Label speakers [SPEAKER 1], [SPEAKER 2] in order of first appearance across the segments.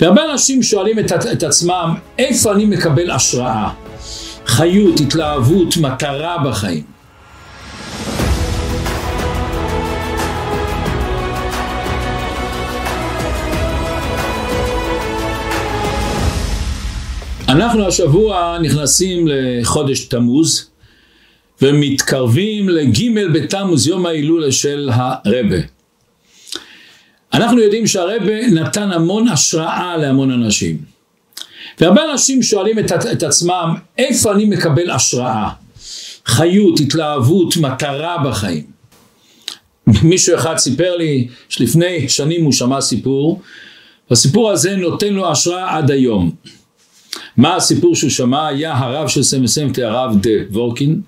[SPEAKER 1] והרבה אנשים שואלים את, את עצמם, איפה אני מקבל השראה? חיות, התלהבות, מטרה בחיים. אנחנו השבוע נכנסים לחודש תמוז ומתקרבים לג' בתמוז, יום ההילולה של הרבה. אנחנו יודעים שהרבה נתן המון השראה להמון אנשים. והרבה אנשים שואלים את, את עצמם, איפה אני מקבל השראה? חיות, התלהבות, מטרה בחיים. מישהו אחד סיפר לי שלפני שנים הוא שמע סיפור, והסיפור הזה נותן לו השראה עד היום. מה הסיפור שהוא שמע? היה הרב של סמסמתי, הרב דה וורקין,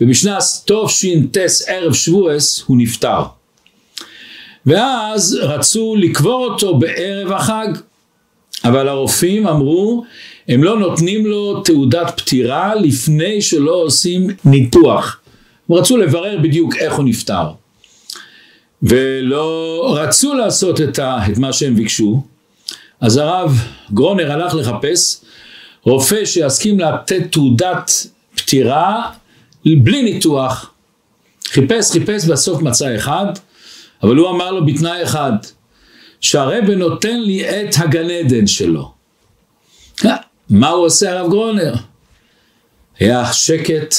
[SPEAKER 1] ובשנת תש"ט ערב שבועס הוא נפטר. ואז רצו לקבור אותו בערב החג, אבל הרופאים אמרו, הם לא נותנים לו תעודת פטירה לפני שלא עושים ניתוח. הם רצו לברר בדיוק איך הוא נפטר. ולא רצו לעשות את, ה, את מה שהם ביקשו, אז הרב גרונר הלך לחפש רופא שיסכים לתת תעודת פטירה בלי ניתוח. חיפש, חיפש, בסוף מצא אחד, אבל הוא אמר לו בתנאי אחד, שהרבא נותן לי את הגן עדן שלו. מה הוא עושה הרב גרונר? היה שקט,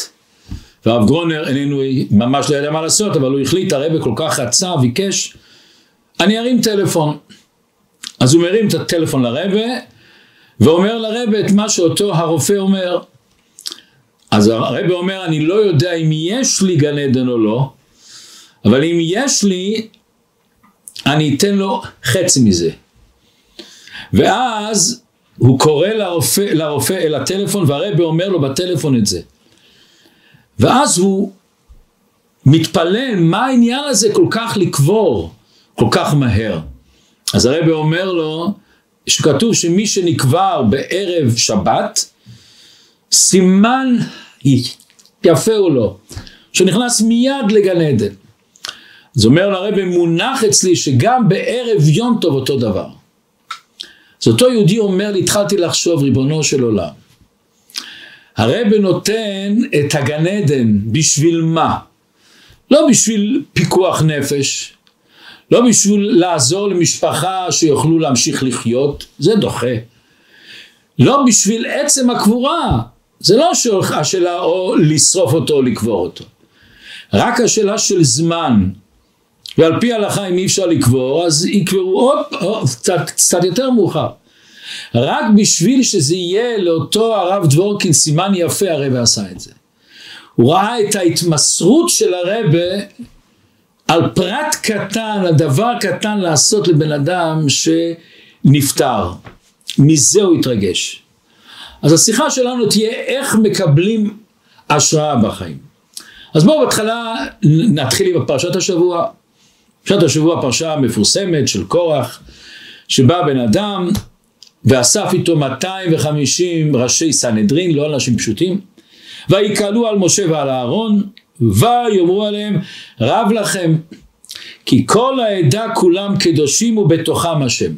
[SPEAKER 1] והרב גרונר איננו ממש לא ידע מה לעשות, אבל הוא החליט, הרבא כל כך רצה, ביקש, אני ארים טלפון. אז הוא מרים את הטלפון לרבא, ואומר לרבא את מה שאותו הרופא אומר. אז הרבא אומר, אני לא יודע אם יש לי גן עדן או לא, אבל אם יש לי, אני אתן לו חצי מזה. ואז הוא קורא לרופא, לרופא אל הטלפון והרבא אומר לו בטלפון את זה. ואז הוא מתפלל מה העניין הזה כל כך לקבור כל כך מהר. אז הרבא אומר לו שכתוב שמי שנקבר בערב שבת סימן יפה הוא לו שנכנס מיד לגן עדן. אז אומר לרבי מונח אצלי שגם בערב יום טוב אותו דבר. אז אותו יהודי אומר לי התחלתי לחשוב ריבונו של עולם הרבי נותן את הגן עדן בשביל מה? לא בשביל פיקוח נפש, לא בשביל לעזור למשפחה שיוכלו להמשיך לחיות, זה דוחה. לא בשביל עצם הקבורה, זה לא השאלה או לשרוף אותו או לקבור אותו. רק השאלה של זמן, ועל פי ההלכה אם אי אפשר לקבור אז יקברו עוד, עוד קצת, קצת יותר מאוחר. רק בשביל שזה יהיה לאותו הרב דבורקין סימן יפה הרבה עשה את זה. הוא ראה את ההתמסרות של הרבה על פרט קטן, על דבר קטן לעשות לבן אדם שנפטר. מזה הוא התרגש. אז השיחה שלנו תהיה איך מקבלים השראה בחיים. אז בואו בהתחלה נתחיל עם פרשת השבוע. פרשת השבוע פרשה מפורסמת של קורח, שבא בן אדם ואסף איתו 250 ראשי סנהדרין, לא אנשים פשוטים, ויקהלו על משה ועל אהרון, ויאמרו עליהם רב לכם כי כל העדה כולם קדושים ובתוכם השם.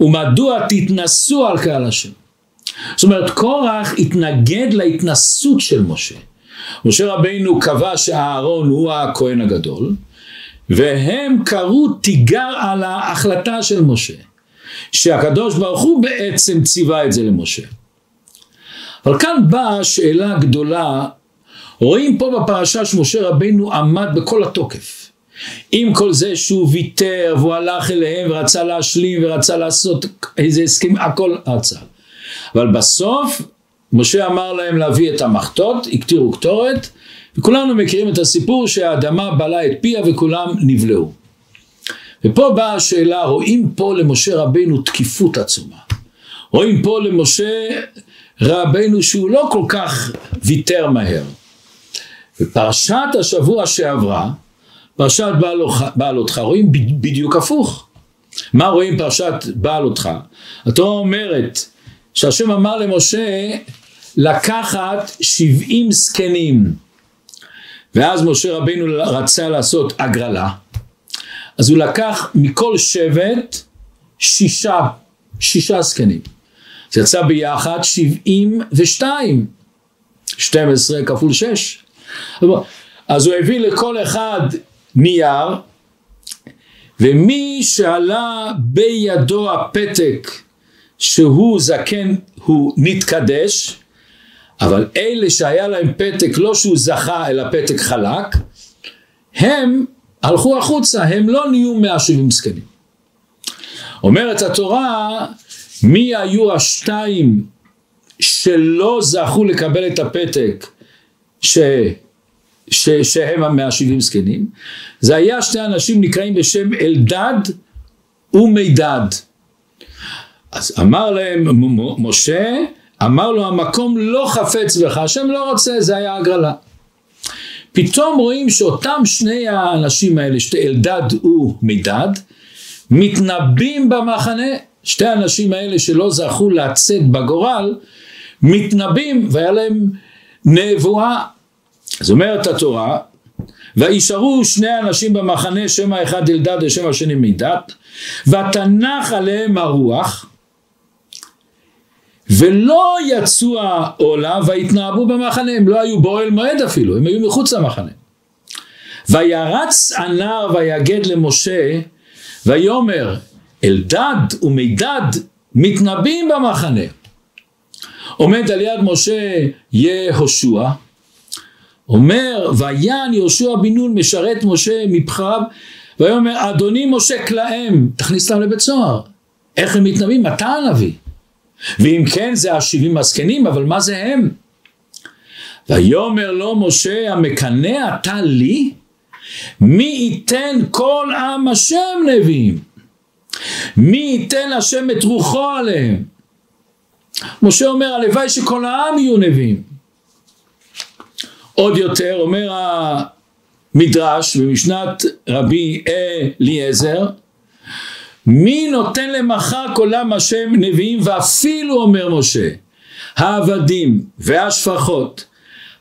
[SPEAKER 1] ומדוע תתנסו על קהל השם? זאת אומרת קורח התנגד להתנסות של משה. משה רבינו קבע שאהרון הוא הכהן הגדול והם קראו תיגר על ההחלטה של משה שהקדוש ברוך הוא בעצם ציווה את זה למשה אבל כאן באה שאלה גדולה רואים פה בפרשה שמשה רבינו עמד בכל התוקף. עם כל זה שהוא ויתר והוא הלך אליהם ורצה להשלים ורצה לעשות איזה הסכם, הכל רצה. אבל בסוף משה אמר להם להביא את המחטות, הקטירו קטורת, וכולנו מכירים את הסיפור שהאדמה בלה את פיה וכולם נבלעו. ופה באה השאלה, רואים פה למשה רבינו תקיפות עצומה. רואים פה למשה רבינו שהוא לא כל כך ויתר מהר. בפרשת השבוע שעברה, פרשת בעל אותך, רואים בדיוק הפוך. מה רואים פרשת בעל אותך? התורה אומרת שהשם אמר למשה לקחת שבעים זקנים ואז משה רבינו רצה לעשות הגרלה אז הוא לקח מכל שבט שישה שישה זקנים. זה יצא ביחד שבעים ושתיים. שתים עשרה כפול שש. אז הוא הביא לכל אחד נייר, ומי שעלה בידו הפתק שהוא זקן הוא נתקדש, אבל אלה שהיה להם פתק לא שהוא זכה אלא פתק חלק, הם הלכו החוצה, הם לא נהיו 170 זקנים. אומרת התורה, מי היו השתיים שלא זכו לקבל את הפתק ש, ש, שהם המאה שבעים זקנים? זה היה שתי אנשים נקראים בשם אלדד ומידד. אז אמר להם משה, אמר לו המקום לא חפץ בך, השם לא רוצה, זה היה הגרלה. פתאום רואים שאותם שני האנשים האלה, שתי אלדד ומידד, מתנבאים במחנה, שתי האנשים האלה שלא זכו לצאת בגורל, מתנבאים והיה להם נבואה. אז אומרת התורה, וישארו שני אנשים במחנה, שם האחד אלדד ושם השני מידד, ותנח עליהם הרוח, ולא יצאו העולה והתנהבו במחנה, הם לא היו באוהל מועד אפילו, הם היו מחוץ למחנה. וירץ הנער ויגד למשה, ויאמר אלדד ומידד מתנבאים במחנה. עומד על יד משה יהושע, אומר ויען יהושע בן נון משרת משה מבחריו, ויאמר אדוני משה כלאם, תכניס אותם לבית סוהר. איך הם מתנבאים? אתה הנביא. ואם כן זה השבעים הזקנים, אבל מה זה הם? ויאמר לו משה המקנא אתה לי? מי ייתן כל עם השם נביאים? מי ייתן השם את רוחו עליהם? משה אומר הלוואי שכל העם יהיו נביאים. עוד יותר אומר המדרש במשנת רבי אליעזר מי נותן למחר עולם השם נביאים? ואפילו אומר משה העבדים והשפחות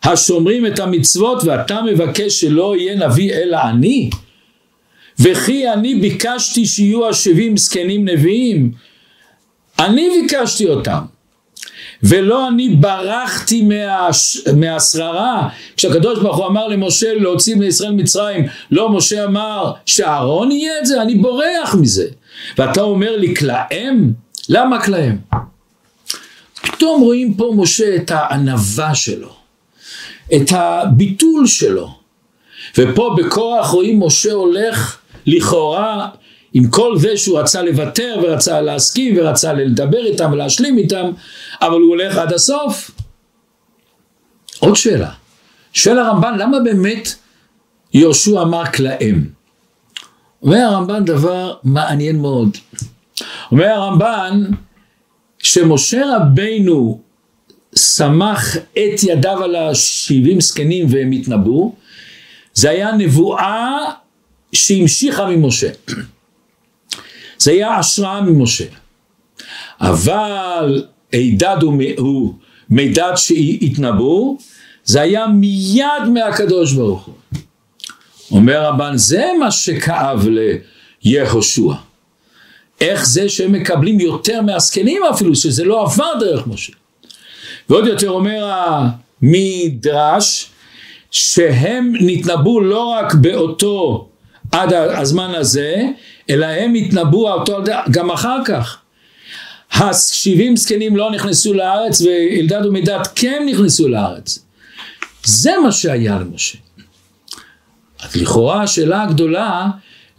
[SPEAKER 1] השומרים את המצוות ואתה מבקש שלא יהיה נביא אלא אני? וכי אני ביקשתי שיהיו השבעים זקנים נביאים? אני ביקשתי אותם. ולא אני ברחתי מהש... מהשררה. כשהקדוש ברוך הוא אמר למשה להוציא בני ישראל מצרים לא משה אמר שאהרון יהיה את זה אני בורח מזה ואתה אומר לי כלאם? למה כלאם? פתאום רואים פה משה את הענווה שלו, את הביטול שלו. ופה בכוח רואים משה הולך לכאורה עם כל זה שהוא רצה לוותר ורצה להסכים ורצה לדבר איתם ולהשלים איתם, אבל הוא הולך עד הסוף. עוד שאלה, שואל הרמב"ן למה באמת יהושע אמר כלאם? אומר הרמב"ן דבר מעניין מאוד. אומר הרמב"ן, כשמשה רבינו סמך את ידיו על השבעים זקנים והם התנבאו, זה היה נבואה שהמשיכה ממשה. זה היה השראה ממשה. אבל הידד הוא מידד שהתנבאו, זה היה מיד מהקדוש ברוך הוא. אומר רבן, זה מה שכאב ליהושע. איך זה שהם מקבלים יותר מהזקנים אפילו, שזה לא עבר דרך משה. ועוד יותר אומר המדרש, שהם נתנבאו לא רק באותו עד הזמן הזה, אלא הם התנבאו אותו גם אחר כך. השבעים זקנים לא נכנסו לארץ ואלדד ומידד כן נכנסו לארץ. זה מה שהיה למשה. אז לכאורה השאלה הגדולה,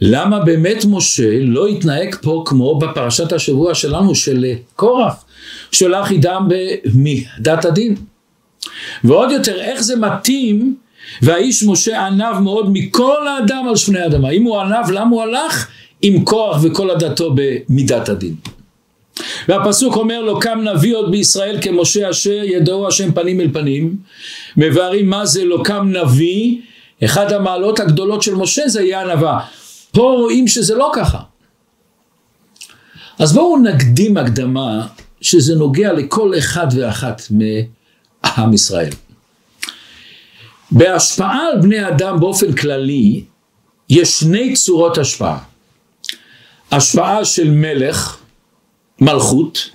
[SPEAKER 1] למה באמת משה לא התנהג פה כמו בפרשת השבוע שלנו של קורח, שולח אידם במידת הדין. ועוד יותר, איך זה מתאים, והאיש משה ענב מאוד מכל האדם על שפני האדמה. אם הוא ענב, למה הוא הלך עם קורח וכל עדתו במידת הדין? והפסוק אומר לו קם נביא עוד בישראל כמשה אשר ידעו השם פנים אל פנים מבארים מה זה לא קם נביא אחד המעלות הגדולות של משה זה יהיה ענווה. פה רואים שזה לא ככה. אז בואו נקדים הקדמה שזה נוגע לכל אחד ואחת מעם ישראל. בהשפעה על בני אדם באופן כללי יש שני צורות השפעה. השפעה של מלך, מלכות,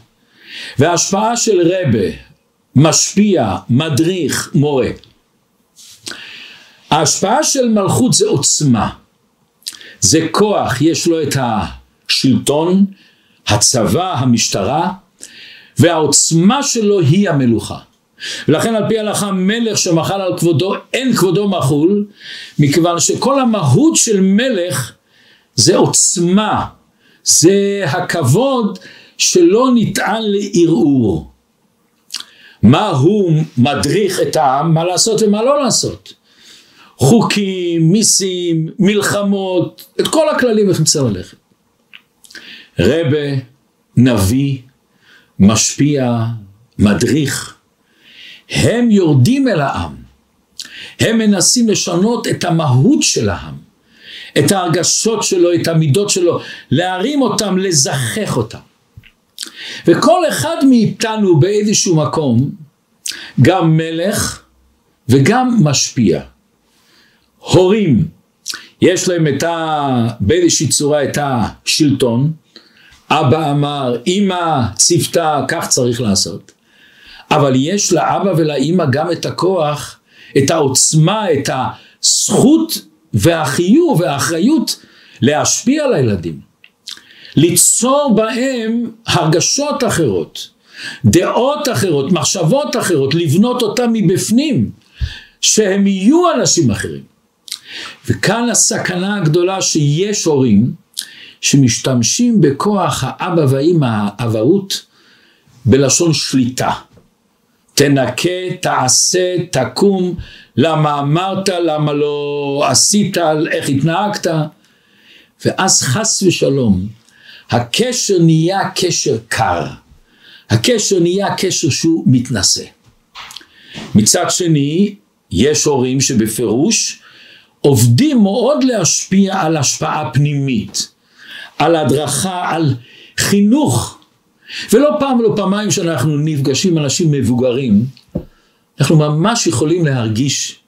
[SPEAKER 1] וההשפעה של רבה, משפיע, מדריך, מורה. ההשפעה של מלכות זה עוצמה, זה כוח, יש לו את השלטון, הצבא, המשטרה, והעוצמה שלו היא המלוכה. ולכן על פי ההלכה מלך שמחל על כבודו אין כבודו מחול מכיוון שכל המהות של מלך זה עוצמה. זה הכבוד שלא נטען לערעור. מה הוא מדריך את העם? מה לעשות ומה לא לעשות חוקים, מיסים, מלחמות, את כל הכללים איך נצא ללכת. רבה, נביא, משפיע, מדריך, הם יורדים אל העם. הם מנסים לשנות את המהות של העם, את ההרגשות שלו, את המידות שלו, להרים אותם, לזכך אותם. וכל אחד מאיתנו באיזשהו מקום, גם מלך וגם משפיע. הורים, יש להם את ה... באיזושהי צורה את השלטון, אבא אמר, אמא ציוותה, כך צריך לעשות. אבל יש לאבא ולאמא גם את הכוח, את העוצמה, את הזכות והחיוב והאחריות להשפיע על הילדים. ליצור בהם הרגשות אחרות, דעות אחרות, מחשבות אחרות, לבנות אותם מבפנים, שהם יהיו אנשים אחרים. וכאן הסכנה הגדולה שיש הורים שמשתמשים בכוח האבא והאמא, האבהות, בלשון שליטה. תנקה, תעשה, תקום, למה אמרת, למה לא עשית, איך התנהגת. ואז חס ושלום, הקשר נהיה קשר קר. הקשר נהיה קשר שהוא מתנשא. מצד שני, יש הורים שבפירוש עובדים מאוד להשפיע על השפעה פנימית, על הדרכה, על חינוך. ולא פעם ולא פעמיים שאנחנו נפגשים אנשים מבוגרים, אנחנו ממש יכולים להרגיש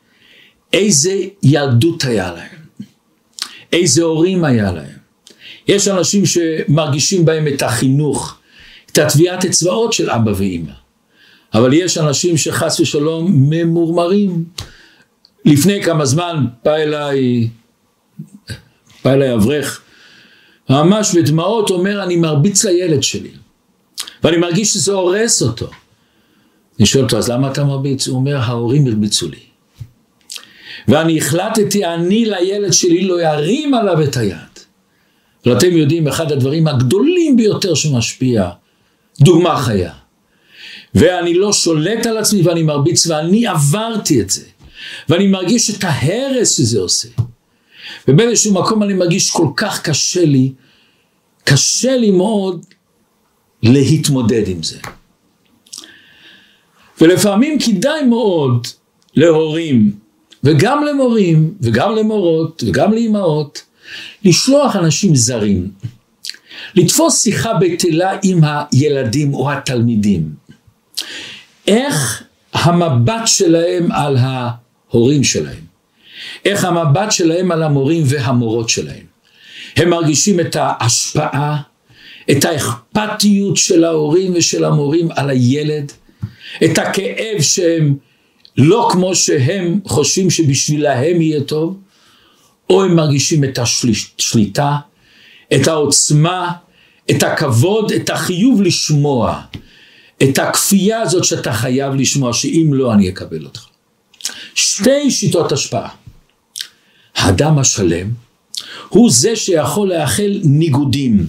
[SPEAKER 1] איזה ילדות היה להם, איזה הורים היה להם. יש אנשים שמרגישים בהם את החינוך, את הטביעת אצבעות של אבא ואימא. אבל יש אנשים שחס ושלום ממורמרים, לפני כמה זמן בא אליי, בא אליי אברך, ממש בדמעות אומר אני מרביץ לילד שלי, ואני מרגיש שזה הורס אותו. אני שואל אותו אז למה אתה מרביץ? הוא אומר ההורים הרביצו לי. ואני החלטתי אני לילד שלי לא ירים עליו את היד. ואתם יודעים אחד הדברים הגדולים ביותר שמשפיע, דוגמה חיה. ואני לא שולט על עצמי ואני מרביץ ואני עברתי את זה. ואני מרגיש את ההרס שזה עושה. ובאיזשהו מקום אני מרגיש כל כך קשה לי, קשה לי מאוד להתמודד עם זה. ולפעמים כדאי מאוד להורים, וגם למורים, וגם למורות, וגם לאימהות, לשלוח אנשים זרים, לתפוס שיחה בטלה עם הילדים או התלמידים. איך המבט שלהם על ההורים שלהם, איך המבט שלהם על המורים והמורות שלהם. הם מרגישים את ההשפעה, את האכפתיות של ההורים ושל המורים על הילד, את הכאב שהם לא כמו שהם חושבים שבשבילהם יהיה טוב, או הם מרגישים את השליטה, את העוצמה, את הכבוד, את החיוב לשמוע, את הכפייה הזאת שאתה חייב לשמוע, שאם לא אני אקבל אותך. שתי שיטות השפעה. האדם השלם הוא זה שיכול לאחל ניגודים.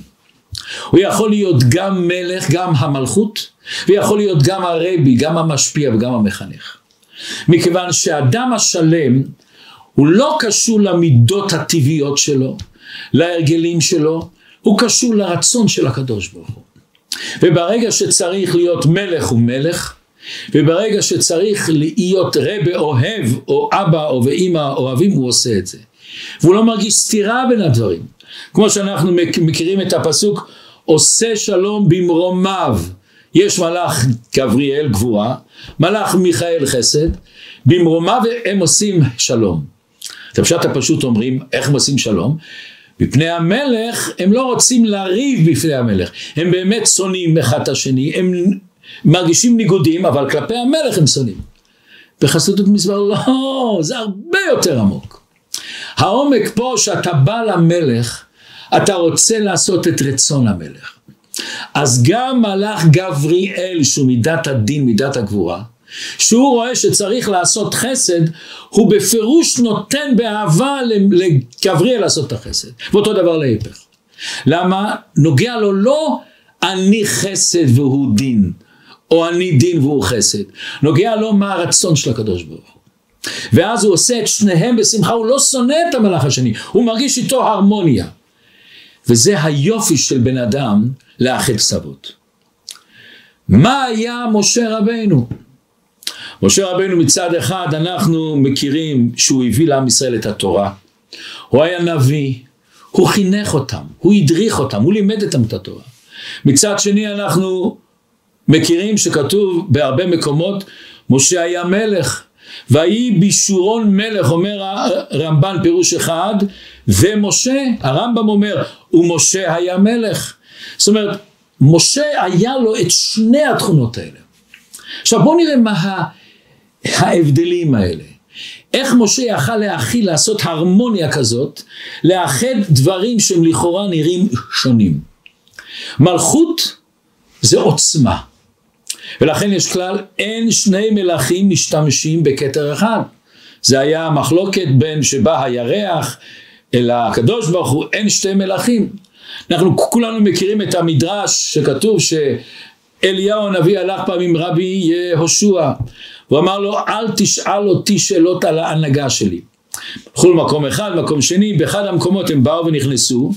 [SPEAKER 1] הוא יכול להיות גם מלך, גם המלכות, ויכול להיות גם הרבי, גם המשפיע וגם המחנך. מכיוון שהאדם השלם הוא לא קשור למידות הטבעיות שלו, להרגלים שלו, הוא קשור לרצון של הקדוש ברוך הוא. וברגע שצריך להיות מלך הוא מלך, וברגע שצריך להיות רבה אוהב, או אבא או ואימא אוהבים, הוא עושה את זה. והוא לא מרגיש סתירה בין הדברים. כמו שאנחנו מכירים את הפסוק, עושה שלום במרומיו. יש מלאך גבריאל גבורה, מלאך מיכאל חסד, במרומיו הם עושים שלום. את הפשט הפשוט אומרים, איך הם עושים שלום? מפני המלך, הם לא רוצים לריב בפני המלך. הם באמת שונאים אחד את השני, הם מרגישים ניגודים, אבל כלפי המלך הם שונאים. בחסידות מזמר לא, זה הרבה יותר עמוק. העומק פה שאתה בא למלך, אתה רוצה לעשות את רצון המלך. אז גם מלאך גבריאל, שהוא מידת הדין, מידת הגבורה, שהוא רואה שצריך לעשות חסד, הוא בפירוש נותן באהבה לגבריאל לעשות את החסד. ואותו דבר להיפך. למה? נוגע לו לא אני חסד והוא דין, או אני דין והוא חסד. נוגע לו מה הרצון של הקדוש ברוך הוא. ואז הוא עושה את שניהם בשמחה, הוא לא שונא את המלאך השני, הוא מרגיש איתו הרמוניה. וזה היופי של בן אדם לאחד קצוות. מה היה משה רבנו? משה רבנו מצד אחד אנחנו מכירים שהוא הביא לעם ישראל את התורה. הוא היה נביא, הוא חינך אותם, הוא הדריך אותם, הוא לימד אותם את התורה. מצד שני אנחנו מכירים שכתוב בהרבה מקומות משה היה מלך ויהי בישורון מלך אומר הרמב"ן פירוש אחד ומשה הרמב"ם אומר ומשה היה מלך זאת אומרת משה היה לו את שני התכונות האלה. עכשיו בואו נראה מה ההבדלים האלה. איך משה יכל להכיל לעשות הרמוניה כזאת לאחד דברים שהם לכאורה נראים שונים? מלכות זה עוצמה ולכן יש כלל, אין שני מלכים משתמשים בכתר אחד. זה היה מחלוקת בין שבא הירח אל הקדוש ברוך הוא, אין שתי מלכים. אנחנו כולנו מכירים את המדרש שכתוב שאליהו הנביא הלך פעם עם רבי יהושע, הוא אמר לו אל תשאל אותי שאלות על ההנהגה שלי. הלכו למקום אחד, מקום שני, באחד המקומות הם באו ונכנסו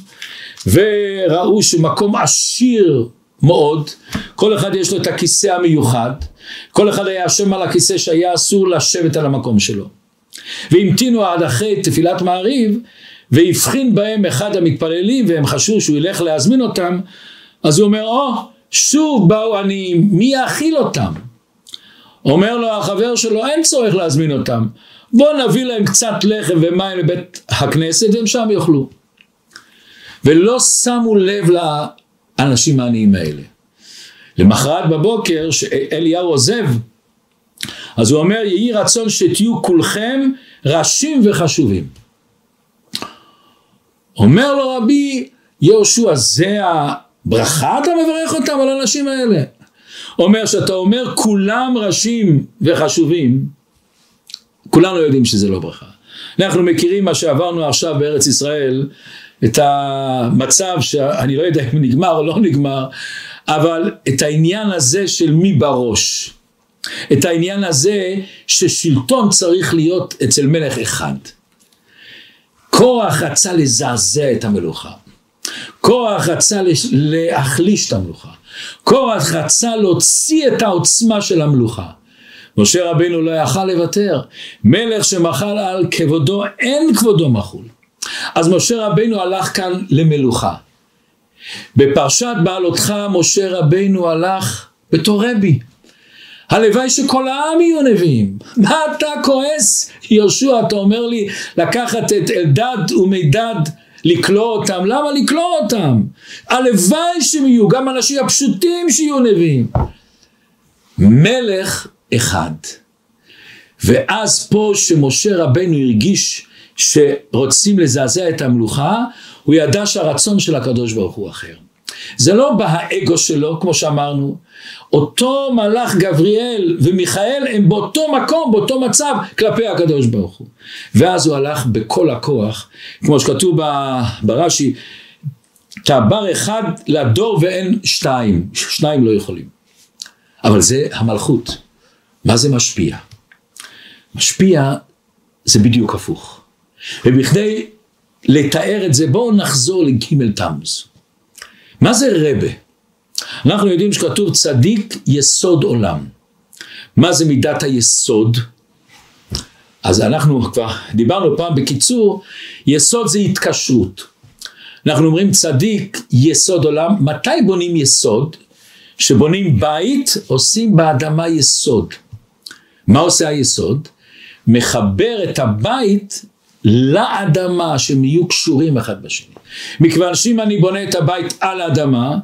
[SPEAKER 1] וראו שמקום עשיר מאוד, כל אחד יש לו את הכיסא המיוחד, כל אחד היה אשם על הכיסא שהיה אסור לשבת על המקום שלו. והמתינו עד אחרי תפילת מעריב, והבחין בהם אחד המתפללים, והם חשבו שהוא ילך להזמין אותם, אז הוא אומר, או, oh, שוב באו אני, מי יאכיל אותם? אומר לו החבר שלו, אין צורך להזמין אותם, בוא נביא להם קצת לחם ומים לבית הכנסת, והם שם יאכלו. ולא שמו לב האנשים העניים האלה. למחרת בבוקר, שאליהו עוזב, אז הוא אומר, יהי רצון שתהיו כולכם ראשים וחשובים. אומר לו רבי יהושע, זה הברכה אתה מברך אותם על האנשים האלה? אומר שאתה אומר כולם ראשים וחשובים, כולנו יודעים שזה לא ברכה. אנחנו מכירים מה שעברנו עכשיו בארץ ישראל, את המצב שאני לא יודע אם נגמר או לא נגמר, אבל את העניין הזה של מי בראש. את העניין הזה ששלטון צריך להיות אצל מלך אחד. קורח רצה לזעזע את המלוכה. קורח רצה להחליש את המלוכה. קורח רצה להוציא את העוצמה של המלוכה. משה רבינו לא יכל לוותר. מלך שמחל על כבודו, אין כבודו מחול. אז משה רבינו הלך כאן למלוכה. בפרשת בעלותך משה רבינו הלך בתור רבי. הלוואי שכל העם יהיו נביאים. מה אתה כועס, יהושע, אתה אומר לי לקחת את אלדד ומידד, לכלוא אותם, למה לכלוא אותם? הלוואי שהם יהיו, גם אנשים הפשוטים שיהיו נביאים. מלך אחד. ואז פה שמשה רבנו הרגיש שרוצים לזעזע את המלוכה, הוא ידע שהרצון של הקדוש ברוך הוא אחר. זה לא באגו שלו, כמו שאמרנו. אותו מלאך גבריאל ומיכאל הם באותו מקום, באותו מצב, כלפי הקדוש ברוך הוא. ואז הוא הלך בכל הכוח, כמו שכתוב ברש"י, תעבר אחד לדור ואין שתיים, שניים לא יכולים. אבל זה המלכות. מה זה משפיע? משפיע זה בדיוק הפוך. ובכדי לתאר את זה בואו נחזור לג' תמוז. מה זה רבה? אנחנו יודעים שכתוב צדיק יסוד עולם. מה זה מידת היסוד? אז אנחנו כבר דיברנו פעם בקיצור, יסוד זה התקשרות. אנחנו אומרים צדיק יסוד עולם, מתי בונים יסוד? כשבונים בית עושים באדמה יסוד. מה עושה היסוד? מחבר את הבית לאדמה, שהם יהיו קשורים אחד בשני. מכיוון שאם אני בונה את הבית על האדמה,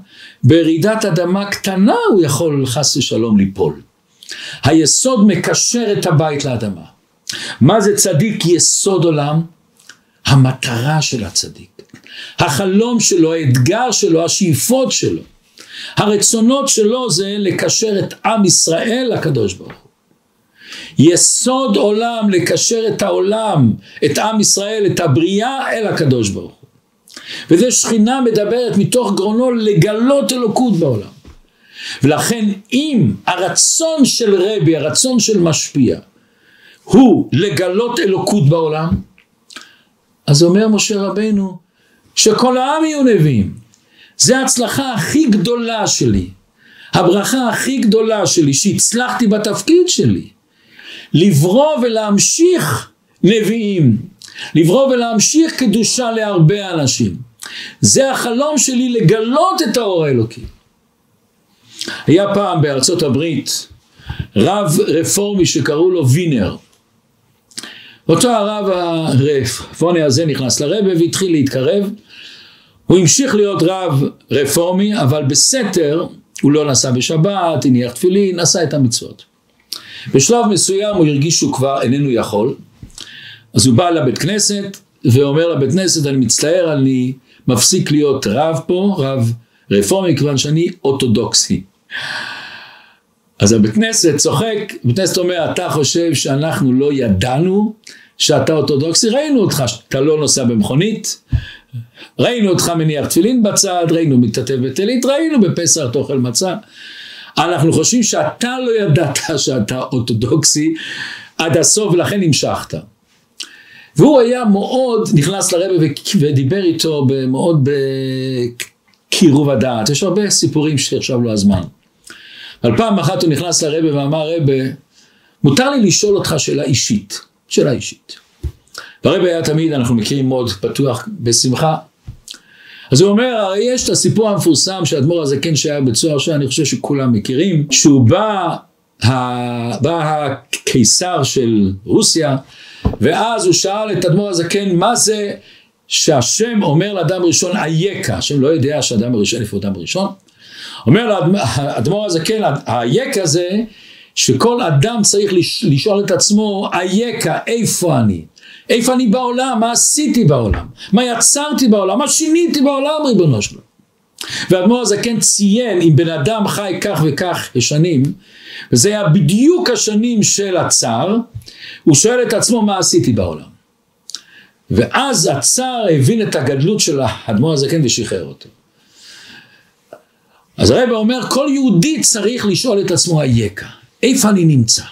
[SPEAKER 1] ברעידת אדמה קטנה הוא יכול חס ושלום ליפול. היסוד מקשר את הבית לאדמה. מה זה צדיק יסוד עולם? המטרה של הצדיק. החלום שלו, האתגר שלו, השאיפות שלו. הרצונות שלו זה לקשר את עם ישראל לקדוש ברוך הוא. יסוד עולם לקשר את העולם, את עם ישראל, את הבריאה אל הקדוש ברוך הוא. וזה שכינה מדברת מתוך גרונו לגלות אלוקות בעולם. ולכן אם הרצון של רבי, הרצון של משפיע, הוא לגלות אלוקות בעולם, אז אומר משה רבנו שכל העם יהיו נביאים. זה ההצלחה הכי גדולה שלי. הברכה הכי גדולה שלי שהצלחתי בתפקיד שלי. לברוא ולהמשיך נביאים. לברוא ולהמשיך קדושה להרבה אנשים. זה החלום שלי לגלות את האור האלוקי. היה פעם בארצות הברית רב רפורמי שקראו לו וינר. אותו הרב הרפורמי הזה נכנס לרבה והתחיל להתקרב. הוא המשיך להיות רב רפורמי, אבל בסתר הוא לא נסע בשבת, הניח תפילין, עשה את המצוות. בשלב מסוים הוא הרגיש שהוא כבר איננו יכול, אז הוא בא לבית כנסת ואומר לבית כנסת, אני מצטער, אני מפסיק להיות רב פה, רב רפורמי, כיוון שאני אורתודוקסי. אז הבית כנסת צוחק, בית כנסת אומר, אתה חושב שאנחנו לא ידענו שאתה אורתודוקסי? ראינו אותך, שאתה לא נוסע במכונית, ראינו אותך מניח תפילין בצד, ראינו מתעטף בטלית, ראינו בפסח אתה אוכל מצה. אנחנו חושבים שאתה לא ידעת שאתה אורתודוקסי עד הסוף ולכן המשכת. והוא היה מאוד, נכנס לרבה ודיבר איתו מאוד בקירוב הדעת. יש הרבה סיפורים שעכשיו לא הזמן. אבל פעם אחת הוא נכנס לרבה ואמר, רבה, מותר לי לשאול אותך שאלה אישית. שאלה אישית. והרבה היה תמיד, אנחנו מכירים מאוד פתוח בשמחה. אז הוא אומר, הרי יש את הסיפור המפורסם של האדמו"ר הזקן שהיה בצוהר שאני חושב שכולם מכירים, שהוא בא, ה... בא הקיסר של רוסיה, ואז הוא שאל את האדמו"ר הזקן, מה זה שהשם אומר לאדם ראשון אייכה, השם לא יודע שאדם ראשון, איפה אדם ראשון? אומר לאדמו"ר הזקן, האייכה זה שכל אדם צריך לשאול את עצמו, אייכה, איפה אני? איפה אני בעולם? מה עשיתי בעולם? מה יצרתי בעולם? מה שיניתי בעולם, ריבונו שלו? והאדמו"ר הזקן ציין, אם בן אדם חי כך וכך שנים, וזה היה בדיוק השנים של הצער, הוא שואל את עצמו מה עשיתי בעולם. ואז הצער הבין את הגדלות של האדמו"ר הזקן ושחרר אותו. אז הרב אומר, כל יהודי צריך לשאול את עצמו אייכה, איפה אני נמצא?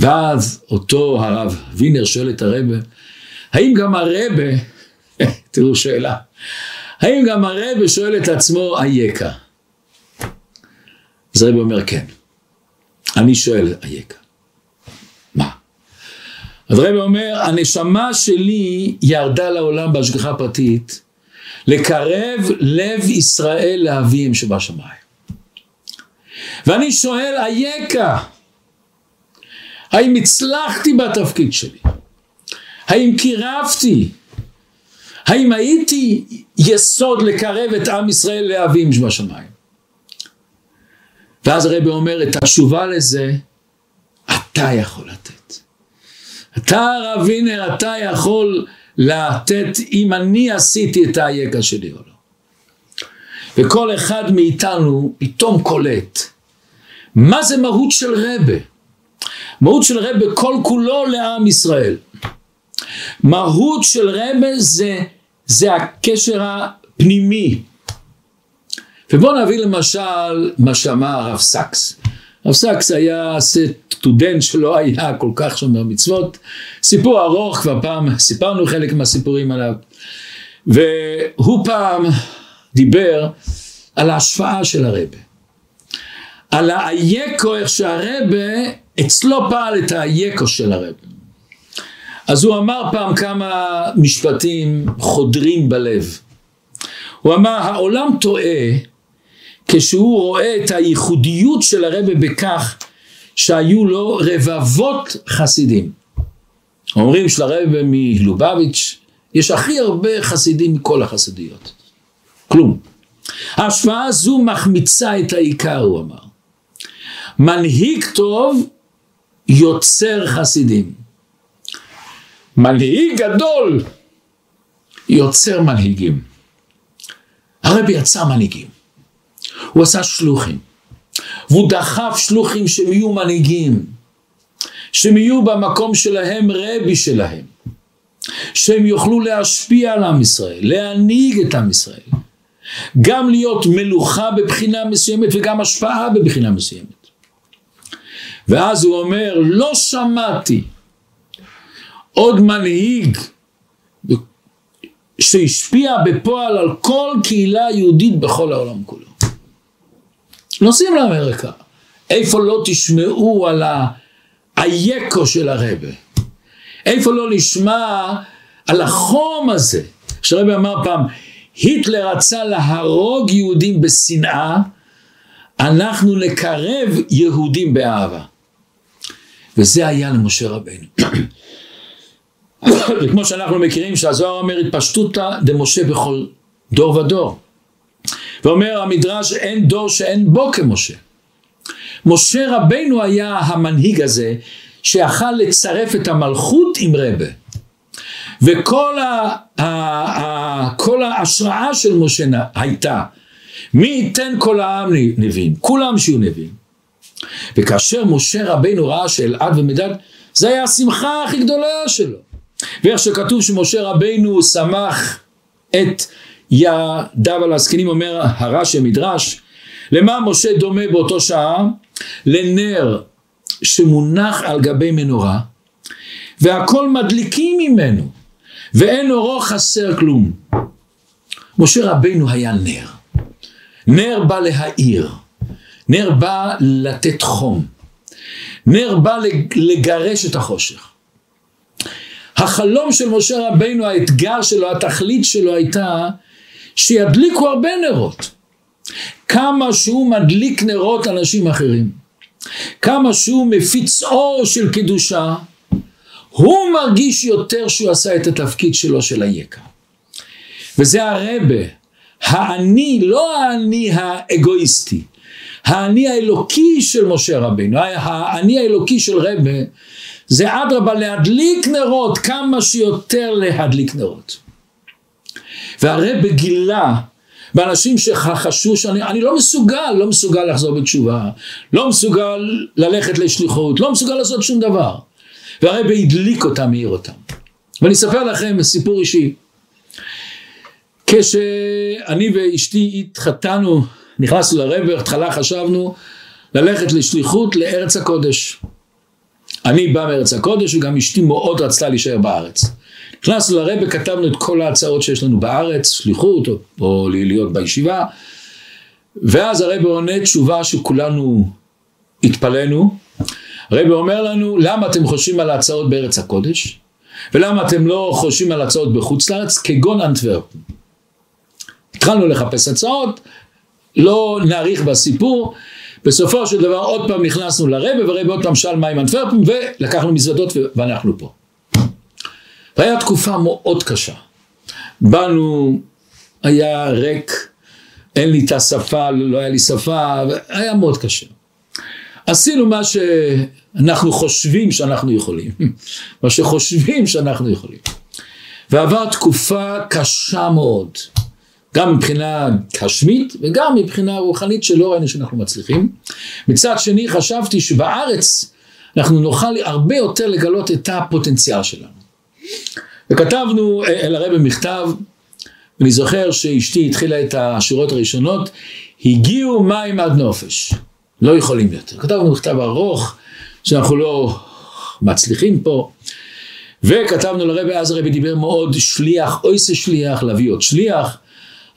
[SPEAKER 1] ואז אותו הרב וינר שואל את הרבה, האם גם הרבה, תראו שאלה, האם גם הרבה שואל את עצמו אייכה? אז הרבה אומר כן, אני שואל אייכה. מה? אז הרבה אומר, הנשמה שלי ירדה לעולם בהשגחה פרטית לקרב לב ישראל לאביהם שבשמיים. ואני שואל אייכה? האם הצלחתי בתפקיד שלי? האם קירבתי? האם הייתי יסוד לקרב את עם ישראל לאבים שבשמיים? ואז הרבי אומר את התשובה לזה, אתה יכול לתת. אתה הרב וינר, אתה יכול לתת אם אני עשיתי את האייקה שלי או לא. וכל אחד מאיתנו פתאום קולט מה זה מהות של רבה. מהות של רבה כל כולו לעם ישראל. מהות של רבה זה, זה הקשר הפנימי. ובואו נביא למשל מה שאמר הרב סקס. הרב סקס היה סטודנט שלא היה כל כך שומר מצוות. סיפור ארוך, כבר פעם סיפרנו חלק מהסיפורים עליו. והוא פעם דיבר על ההשפעה של הרבה. על האייקו, איך שהרבה אצלו פעל את היקו של הרב. אז הוא אמר פעם כמה משפטים חודרים בלב. הוא אמר, העולם טועה כשהוא רואה את הייחודיות של הרבה בכך שהיו לו רבבות חסידים. אומרים שלרבה מלובביץ', יש הכי הרבה חסידים מכל החסידיות. כלום. ההשוואה הזו מחמיצה את העיקר, הוא אמר. מנהיג טוב יוצר חסידים. מנהיג גדול יוצר מנהיגים. הרבי יצר מנהיגים. הוא עשה שלוחים. והוא דחף שלוחים שהם יהיו מנהיגים. שהם יהיו במקום שלהם רבי שלהם. שהם יוכלו להשפיע על עם ישראל, להנהיג את עם ישראל. גם להיות מלוכה בבחינה מסוימת וגם השפעה בבחינה מסוימת. ואז הוא אומר, לא שמעתי עוד מנהיג שהשפיע בפועל על כל קהילה יהודית בכל העולם כולו. נוסעים לאמריקה, איפה לא תשמעו על האייקו של הרבה, איפה לא נשמע על החום הזה, שהרבה אמר פעם, היטלר רצה להרוג יהודים בשנאה, אנחנו נקרב יהודים באהבה. וזה היה למשה רבנו. וכמו שאנחנו מכירים שהזוהר אומר התפשטותא דמשה בכל דור ודור. ואומר המדרש אין דור שאין בו כמשה. משה רבנו היה המנהיג הזה שיכל לצרף את המלכות עם רבה. וכל ה, ה, ה, כל ההשראה של משה הייתה מי ייתן כל העם נביאים, כולם שיהיו נביאים. וכאשר משה רבנו ראה שאלעד ומדד, זה היה השמחה הכי גדולה שלו. ואיך שכתוב שמשה רבנו שמח את ידיו על הזקנים, אומר הרש"י המדרש, למה משה דומה באותו שעה? לנר שמונח על גבי מנורה, והכל מדליקים ממנו, ואין אורו חסר כלום. משה רבנו היה נר. נר בא להאיר, נר בא לתת חום, נר בא לגרש את החושך. החלום של משה רבינו, האתגר שלו, התכלית שלו הייתה שידליקו הרבה נרות. כמה שהוא מדליק נרות אנשים אחרים, כמה שהוא מפיץ אור של קדושה, הוא מרגיש יותר שהוא עשה את התפקיד שלו של היקר. וזה הרבה, האני, לא האני האגואיסטי, האני האלוקי של משה רבינו, האני האלוקי של רבה, זה אדרבה להדליק נרות, כמה שיותר להדליק נרות. והרבה גילה באנשים שחשבו שאני אני לא מסוגל, לא מסוגל לחזור בתשובה, לא מסוגל ללכת לשליחות, לא מסוגל לעשות שום דבר. והרבה הדליק אותם, מאיר אותם. ואני אספר לכם סיפור אישי. כשאני ואשתי התחתנו, נכנסנו לרבה, בהתחלה חשבנו ללכת לשליחות לארץ הקודש. אני בא מארץ הקודש וגם אשתי מאוד רצתה להישאר בארץ. נכנסנו לרבה, כתבנו את כל ההצעות שיש לנו בארץ, שליחות או, או להיות בישיבה, ואז הרבה עונה תשובה שכולנו התפלאנו. הרבה אומר לנו, למה אתם חושבים על ההצעות בארץ הקודש? ולמה אתם לא חושבים על הצעות בחוץ לארץ, כגון אנטוורפן. התחלנו לחפש הצעות, לא נאריך בסיפור, בסופו של דבר עוד פעם נכנסנו לרבה, ורבה עוד פעם שאל מה עם אנטוורפן, ולקחנו מזוודות ואנחנו פה. והיה תקופה מאוד קשה. באנו, היה ריק, אין לי את השפה, לא היה לי שפה, היה מאוד קשה. עשינו מה שאנחנו חושבים שאנחנו יכולים, מה שחושבים שאנחנו יכולים. ועבר תקופה קשה מאוד. גם מבחינה גשמית וגם מבחינה רוחנית שלא ראינו שאנחנו מצליחים. מצד שני חשבתי שבארץ אנחנו נוכל הרבה יותר לגלות את הפוטנציאל שלנו. וכתבנו אל הרב במכתב, ואני זוכר שאשתי התחילה את השורות הראשונות, הגיעו מים עד נופש, לא יכולים יותר. כתבנו מכתב ארוך, שאנחנו לא מצליחים פה, וכתבנו לרבי, אז הרבי דיבר מאוד שליח, אוי זה שליח, להביא עוד שליח,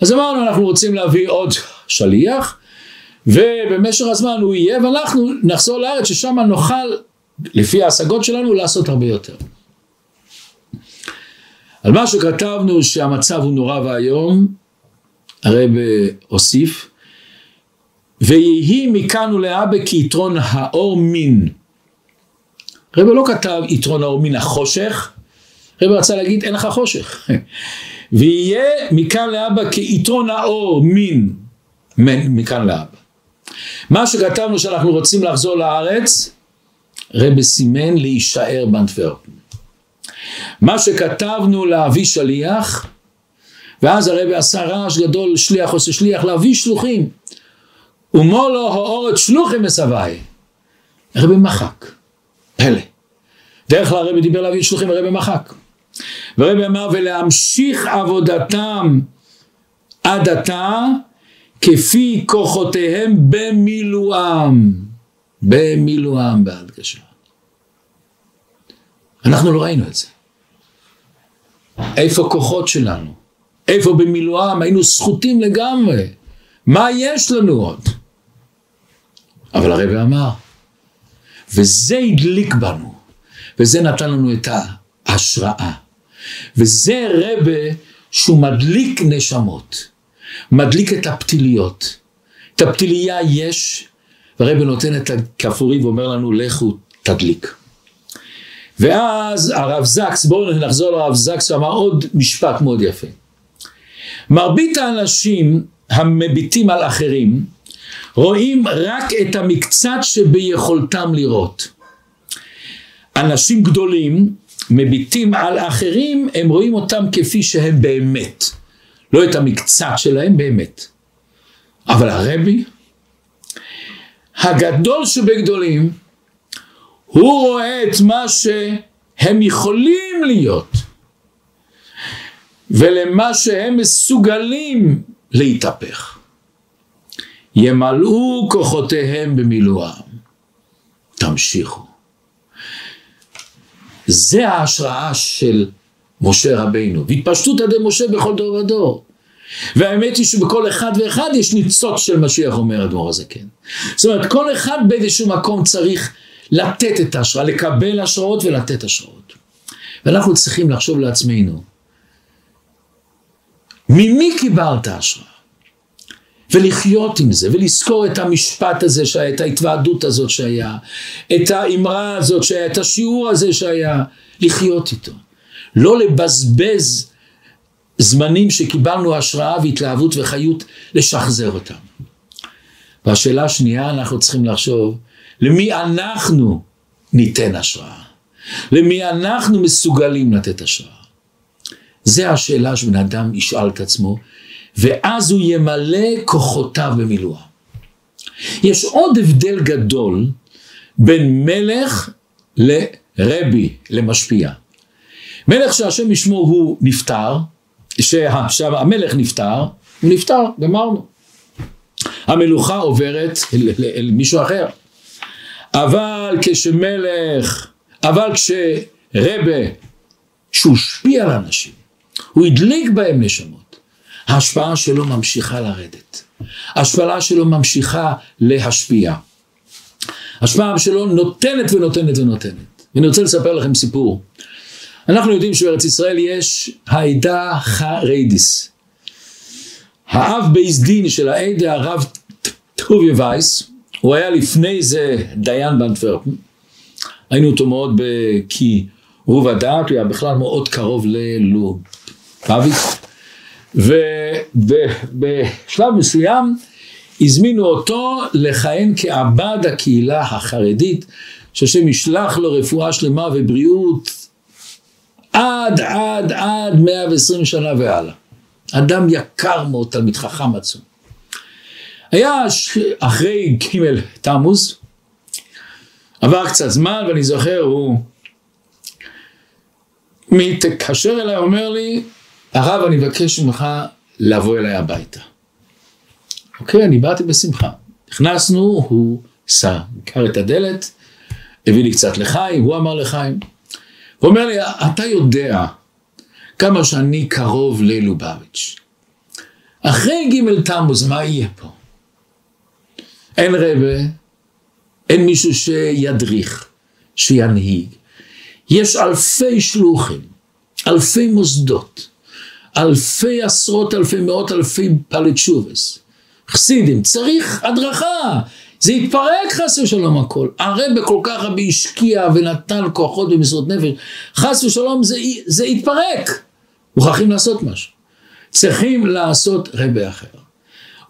[SPEAKER 1] אז אמרנו אנחנו רוצים להביא עוד שליח ובמשך הזמן הוא יהיה ואנחנו נחזור לארץ ששם נוכל לפי ההשגות שלנו לעשות הרבה יותר. על מה שכתבנו שהמצב הוא נורא ואיום הרב הוסיף ויהי מכאן ולהבא כיתרון האור מין רבי לא כתב יתרון האור מן החושך, רבי רצה להגיד אין לך חושך. ויהיה מכאן לאבא כיתרון האור מן, מכאן לאבא. מה שכתבנו שאנחנו רוצים לחזור לארץ, רבי סימן להישאר באנטוורפן. מה שכתבנו להביא שליח, ואז הרבי עשה רעש גדול, שליח עושה שליח, להביא שלוחים. ומור לו האורת שלוחים מסבי. הרבי מחק. פלא. דרך כלל הרבי דיבר להביא שלוחים, הרבי מחק. והרבי אמר ולהמשיך עבודתם עד עתה כפי כוחותיהם במילואם. במילואם בהדגשה. אנחנו לא ראינו את זה. איפה כוחות שלנו? איפה במילואם? היינו זכותים לגמרי. מה יש לנו עוד? אבל הרב אמר, וזה הדליק בנו, וזה נתן לנו את ההשראה. וזה רבה שהוא מדליק נשמות, מדליק את הפתיליות. את הפתיליה יש, והרבה נותן את הכפורי ואומר לנו, לכו תדליק. ואז הרב זקס, בואו נחזור לרב זקס, הוא אמר עוד משפט מאוד יפה. מרבית האנשים המביטים על אחרים, רואים רק את המקצת שביכולתם לראות. אנשים גדולים מביטים על אחרים, הם רואים אותם כפי שהם באמת. לא את המקצת שלהם באמת. אבל הרבי, הגדול שבגדולים, הוא רואה את מה שהם יכולים להיות, ולמה שהם מסוגלים להתהפך. ימלאו כוחותיהם במילואם. תמשיכו. זה ההשראה של משה רבינו, והתפשטות עדי משה בכל דור ודור. והאמת היא שבכל אחד ואחד יש ניצוץ של משיח, אומר אדמו"ר הזקן. זאת אומרת, כל אחד באיזשהו מקום צריך לתת את ההשראה, לקבל השראות ולתת השראות. ואנחנו צריכים לחשוב לעצמנו, ממי קיבלת השראה? ולחיות עם זה, ולזכור את המשפט הזה שהיה, את ההתוועדות הזאת שהיה, את האמרה הזאת שהיה, את השיעור הזה שהיה, לחיות איתו. לא לבזבז זמנים שקיבלנו השראה והתלהבות וחיות, לשחזר אותם. והשאלה השנייה, אנחנו צריכים לחשוב, למי אנחנו ניתן השראה? למי אנחנו מסוגלים לתת השראה? זה השאלה שבן אדם ישאל את עצמו, ואז הוא ימלא כוחותיו במילואה. יש עוד הבדל גדול בין מלך לרבי, למשפיע. מלך שהשם ישמו הוא נפטר, שהמלך נפטר, הוא נפטר, גמרנו. המלוכה עוברת אל מישהו אחר. אבל כשמלך, אבל כשרבה, שהוא השפיע על אנשים, הוא הדליק בהם נשמות, ההשפעה שלו ממשיכה לרדת. ההשפעה שלו ממשיכה להשפיע. ההשפעה שלו נותנת ונותנת ונותנת. ואני רוצה לספר לכם סיפור. אנחנו יודעים שבארץ ישראל יש העדה חרדיס. האב בייס דין של העדה, הרב טוביה וייס, הוא היה לפני זה דיין באנטוורפן. היינו אותו מאוד כי רוב הדעת, הוא היה בכלל מאוד קרוב ללובביץ'. ובשלב מסוים הזמינו אותו לכהן כעבד הקהילה החרדית, שהשם ישלח לו רפואה שלמה ובריאות עד עד עד 120 שנה והלאה. אדם יקר מאוד, תלמיד חכם עצום. היה אחרי ג' תמוז, עבר קצת זמן ואני זוכר, הוא מתקשר אליי, אומר לי, הרב אני מבקש ממך לבוא אליי הביתה. אוקיי, אני באתי בשמחה. נכנסנו, הוא סגר את הדלת, הביא לי קצת לחיים, הוא אמר לחיים. הוא אומר לי, אתה יודע כמה שאני קרוב ללובביץ'. אחרי ג' תמוז, מה יהיה פה? אין רבה, אין מישהו שידריך, שינהיג. יש אלפי שלוחים, אלפי מוסדות, אלפי עשרות אלפי מאות אלפי פלצ'ובס, חסידים, צריך הדרכה, זה התפרק חס ושלום הכל. הרב כל כך הרבה השקיע ונתן כוחות במסרות נפש, חס ושלום זה, זה התפרק. מוכרחים לעשות משהו. צריכים לעשות רבה אחר.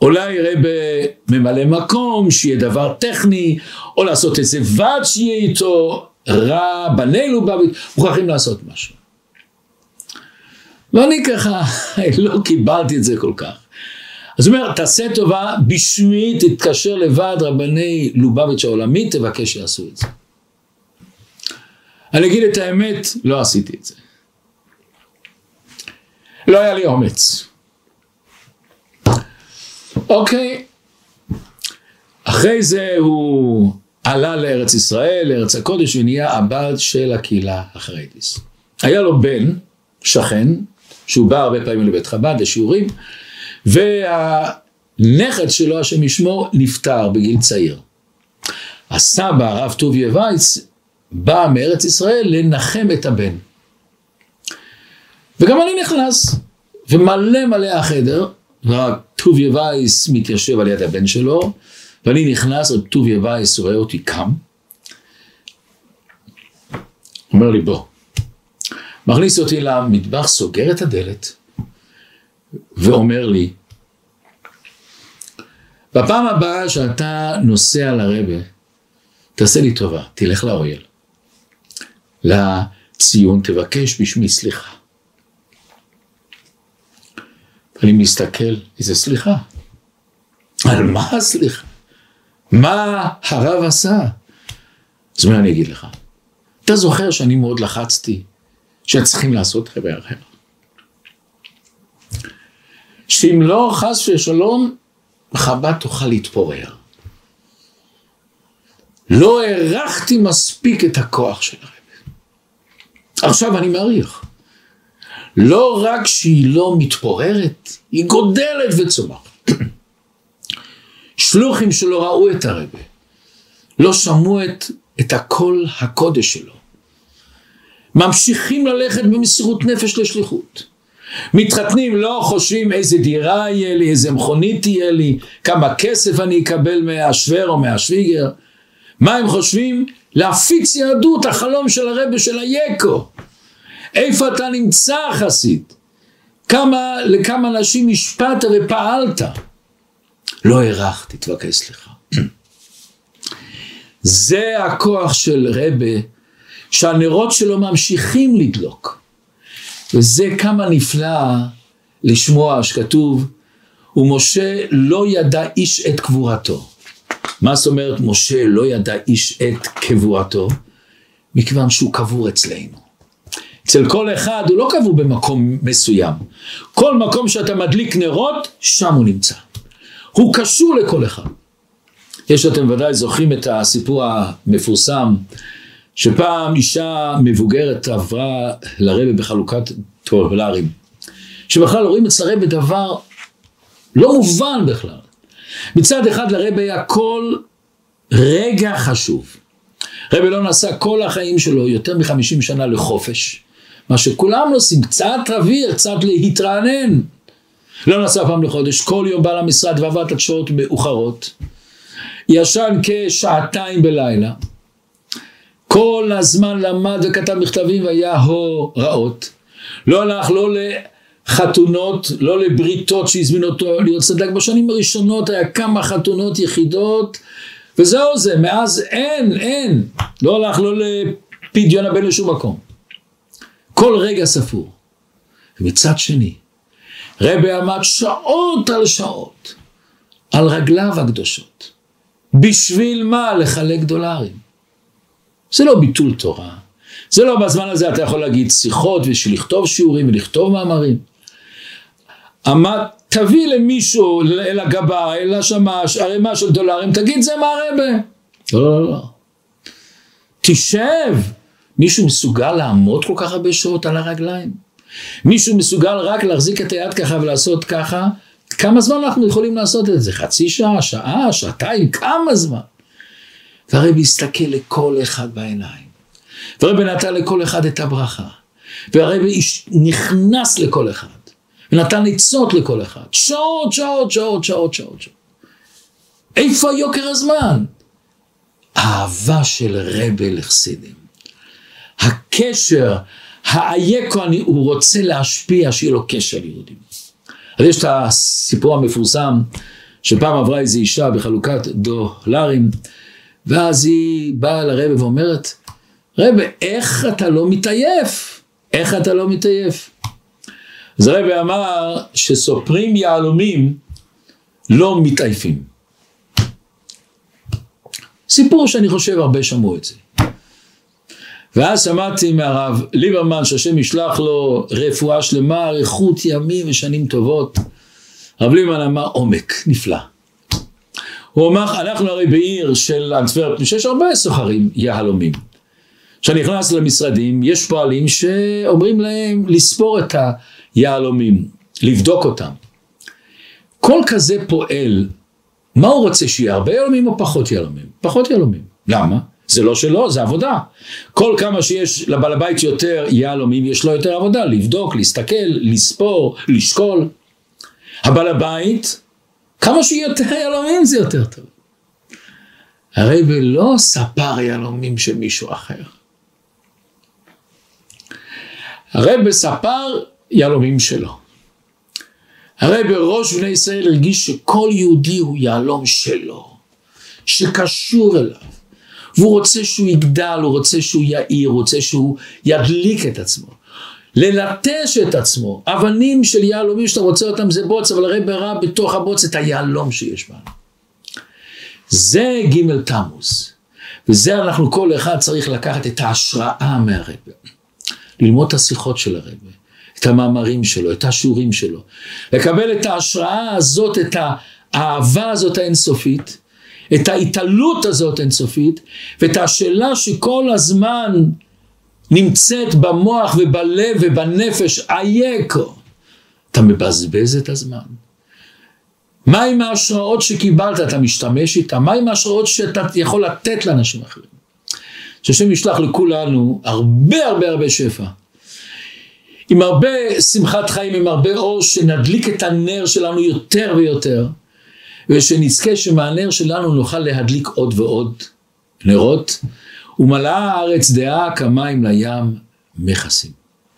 [SPEAKER 1] אולי רבה ממלא מקום, שיהיה דבר טכני, או לעשות איזה ועד שיהיה איתו, רע, בנינו בבית, מוכרחים לעשות משהו. ואני ככה לא קיבלתי את זה כל כך. אז הוא אומר, תעשה טובה, בשמי תתקשר לוועד רבני לובביץ' העולמי, תבקש שיעשו את זה. אני אגיד את האמת, לא עשיתי את זה. לא היה לי אומץ. אוקיי, אחרי זה הוא עלה לארץ ישראל, לארץ הקודש, ונהיה הבעל של הקהילה החרדית. היה לו בן, שכן, שהוא בא הרבה פעמים לבית חב"ד לשיעורים, והנכד שלו, השם ישמור, נפטר בגיל צעיר. הסבא, הרב טוביה וייץ, בא מארץ ישראל לנחם את הבן. וגם אני נכנס, ומלא מלא החדר, ורב טוביה וייס מתיישב על יד הבן שלו, ואני נכנס, רב טוביה וייס רואה אותי קם, אומר לי בוא, מכניס אותי למטבח, סוגר את הדלת, ואומר לי, בפעם הבאה שאתה נוסע לרבה, תעשה לי טובה, תלך לאויל. לציון תבקש בשמי סליחה. אני מסתכל, איזה סליחה? על מה הסליחה? מה הרב עשה? אז מה אני אגיד לך? אתה זוכר שאני מאוד לחצתי שצריכים לעשות חבר אחר. שאם לא חס ושלום, חב"ד תוכל להתפורר. לא הערכתי מספיק את הכוח של הרב. עכשיו אני מעריך. לא רק שהיא לא מתפוררת, היא גודלת וצומחת. שלוחים שלא ראו את הרבה, לא שמעו את, את הקול הקודש שלו. ממשיכים ללכת במסירות נפש לשליחות. מתחתנים, לא חושבים איזה דירה יהיה לי, איזה מכונית תהיה לי, כמה כסף אני אקבל מהשוור או מהשוויגר. מה הם חושבים? להפיץ יהדות, החלום של הרבה של היקו. איפה אתה נמצא חסיד? כמה, לכמה אנשים השפעת ופעלת? לא הערכתי, תבקש סליחה. זה הכוח של רבה, שהנרות שלו ממשיכים לדלוק. וזה כמה נפלא לשמוע שכתוב, ומשה לא ידע איש את קבורתו. מה זאת אומרת משה לא ידע איש את קבורתו? מכיוון שהוא קבור אצלנו. אצל כל אחד הוא לא קבור במקום מסוים. כל מקום שאתה מדליק נרות, שם הוא נמצא. הוא קשור לכל אחד. יש אתם ודאי זוכרים את הסיפור המפורסם שפעם אישה מבוגרת עברה לרבה בחלוקת דולרים, שבכלל רואים אצל הרבה דבר לא מובן בכלל. מצד אחד לרבה היה כל רגע חשוב. רבה לא נסע כל החיים שלו יותר מחמישים שנה לחופש, מה שכולם עושים, קצת אוויר, קצת להתרענן. לא נסע פעם לחודש, כל יום בא למשרד ועבד עד שעות מאוחרות. ישן כשעתיים בלילה. כל הזמן למד וכתב מכתבים והיה הוראות. לא הלך לא לחתונות, לא לבריתות שהזמינו אותו להיות צדק. בשנים הראשונות היה כמה חתונות יחידות, וזהו זה, מאז אין, אין. לא הלך לא לפדיון הבן לשום מקום. כל רגע ספור. ומצד שני, רבי עמד שעות על שעות על רגליו הקדושות. בשביל מה לחלק דולרים? זה לא ביטול תורה. זה לא בזמן הזה אתה יכול להגיד שיחות בשביל לכתוב שיעורים ולכתוב מאמרים. עמד, תביא למישהו, אל הגבה, אל השמש, ערימה של דולרים, תגיד זה מה הרבה. לא, לא, לא. תשב. מישהו מסוגל לעמוד כל כך הרבה שעות על הרגליים? מישהו מסוגל רק להחזיק את היד ככה ולעשות ככה? כמה זמן אנחנו יכולים לעשות את זה? חצי שעה, שעה, שעתיים, כמה זמן? והרבי הסתכל לכל אחד בעיניים. והרבי נתן לכל אחד את הברכה. והרבי נכנס לכל אחד. ונתן עצות לכל אחד. שעות, שעות, שעות, שעות, שעות. איפה יוקר הזמן? האהבה של רבה לחסידים. הקשר, האייקו, הוא רוצה להשפיע, שיהיה לו קשר ליהודים. אז יש את הסיפור המפורסם, שפעם עברה איזו אישה בחלוקת דולרים, ואז היא באה לרבה ואומרת, רבה, איך אתה לא מתעייף? איך אתה לא מתעייף? אז רבה אמר שסופרים יהלומים לא מתעייפים. סיפור שאני חושב הרבה שמעו את זה. ואז שמעתי מהרב ליברמן שהשם ישלח לו רפואה שלמה, אריכות ימים ושנים טובות. הרב ליברמן אמר עומק, נפלא. הוא אמר, אנחנו הרי בעיר של אנטוורפ, שיש הרבה סוחרים יהלומים. כשאני נכנס למשרדים, יש פועלים שאומרים להם לספור את היהלומים, לבדוק אותם. כל כזה פועל, מה הוא רוצה שיהיה, הרבה יהלומים או פחות יהלומים? פחות יהלומים. למה? זה לא שלו, זה עבודה. כל כמה שיש לבעל הבית יותר יהלומים, יש לו יותר עבודה, לבדוק, להסתכל, לספור, לשקול. הבעל הבית, כמה שיותר יהלומים זה יותר טוב. הרי ולא ספר יהלומים של מישהו אחר. הרי בספר יהלומים שלו. הרי בראש בני ישראל הרגיש שכל יהודי הוא יהלום שלו, שקשור אליו. והוא רוצה שהוא יגדל, הוא רוצה שהוא יאיר, הוא רוצה שהוא ידליק את עצמו. ללטש את עצמו. אבנים של יהלומים שאתה רוצה אותם זה בוץ, אבל הרי ברע בתוך הבוץ את היהלום שיש בנו. זה ג' תמוז. וזה אנחנו כל אחד צריך לקחת את ההשראה מהרבה. ללמוד את השיחות של הרבה. את המאמרים שלו, את השיעורים שלו. לקבל את ההשראה הזאת, את האהבה הזאת האינסופית. את ההתעלות הזאת אינסופית, ואת השאלה שכל הזמן נמצאת במוח ובלב ובנפש, אייקו. אתה מבזבז את הזמן. מה עם ההשראות שקיבלת, אתה משתמש איתה? מה עם ההשראות שאתה יכול לתת לאנשים אחרים? שהשם ישלח לכולנו הרבה הרבה הרבה שפע. עם הרבה שמחת חיים, עם הרבה אור, שנדליק את הנר שלנו יותר ויותר. ושנזכה שמהנר שלנו נוכל להדליק עוד ועוד נרות, ומלאה הארץ דעה כמים לים מכסים.